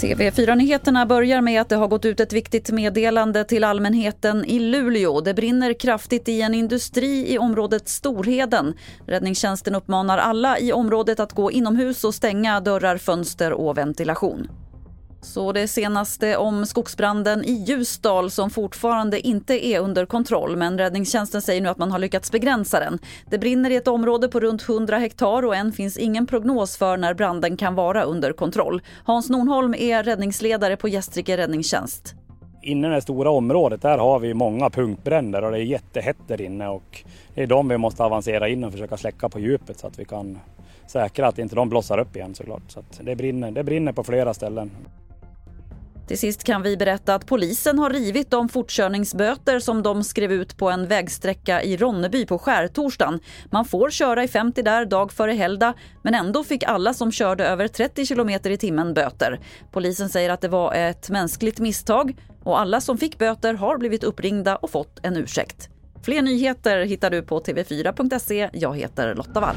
TV4-nyheterna börjar med att det har gått ut ett viktigt meddelande till allmänheten i Luleå. Det brinner kraftigt i en industri i området Storheden. Räddningstjänsten uppmanar alla i området att gå inomhus och stänga dörrar, fönster och ventilation. Så det senaste om skogsbranden i Ljusdal som fortfarande inte är under kontroll men räddningstjänsten säger nu att man har lyckats begränsa den. Det brinner i ett område på runt 100 hektar och än finns ingen prognos för när branden kan vara under kontroll. Hans Nornholm är räddningsledare på Gästrike räddningstjänst. Inne i det stora området där har vi många punktbränder och det är jättehett där inne och det är de vi måste avancera in och försöka släcka på djupet så att vi kan säkra att inte de blossar upp igen såklart. Så att det, brinner, det brinner på flera ställen. Till sist kan vi berätta att polisen har rivit de fortkörningsböter som de skrev ut på en vägsträcka i Ronneby på skärtorsdagen. Man får köra i 50 där dag före helgdag men ändå fick alla som körde över 30 km i timmen böter. Polisen säger att det var ett mänskligt misstag och alla som fick böter har blivit uppringda och fått en ursäkt. Fler nyheter hittar du på tv4.se. Jag heter Lotta Wall.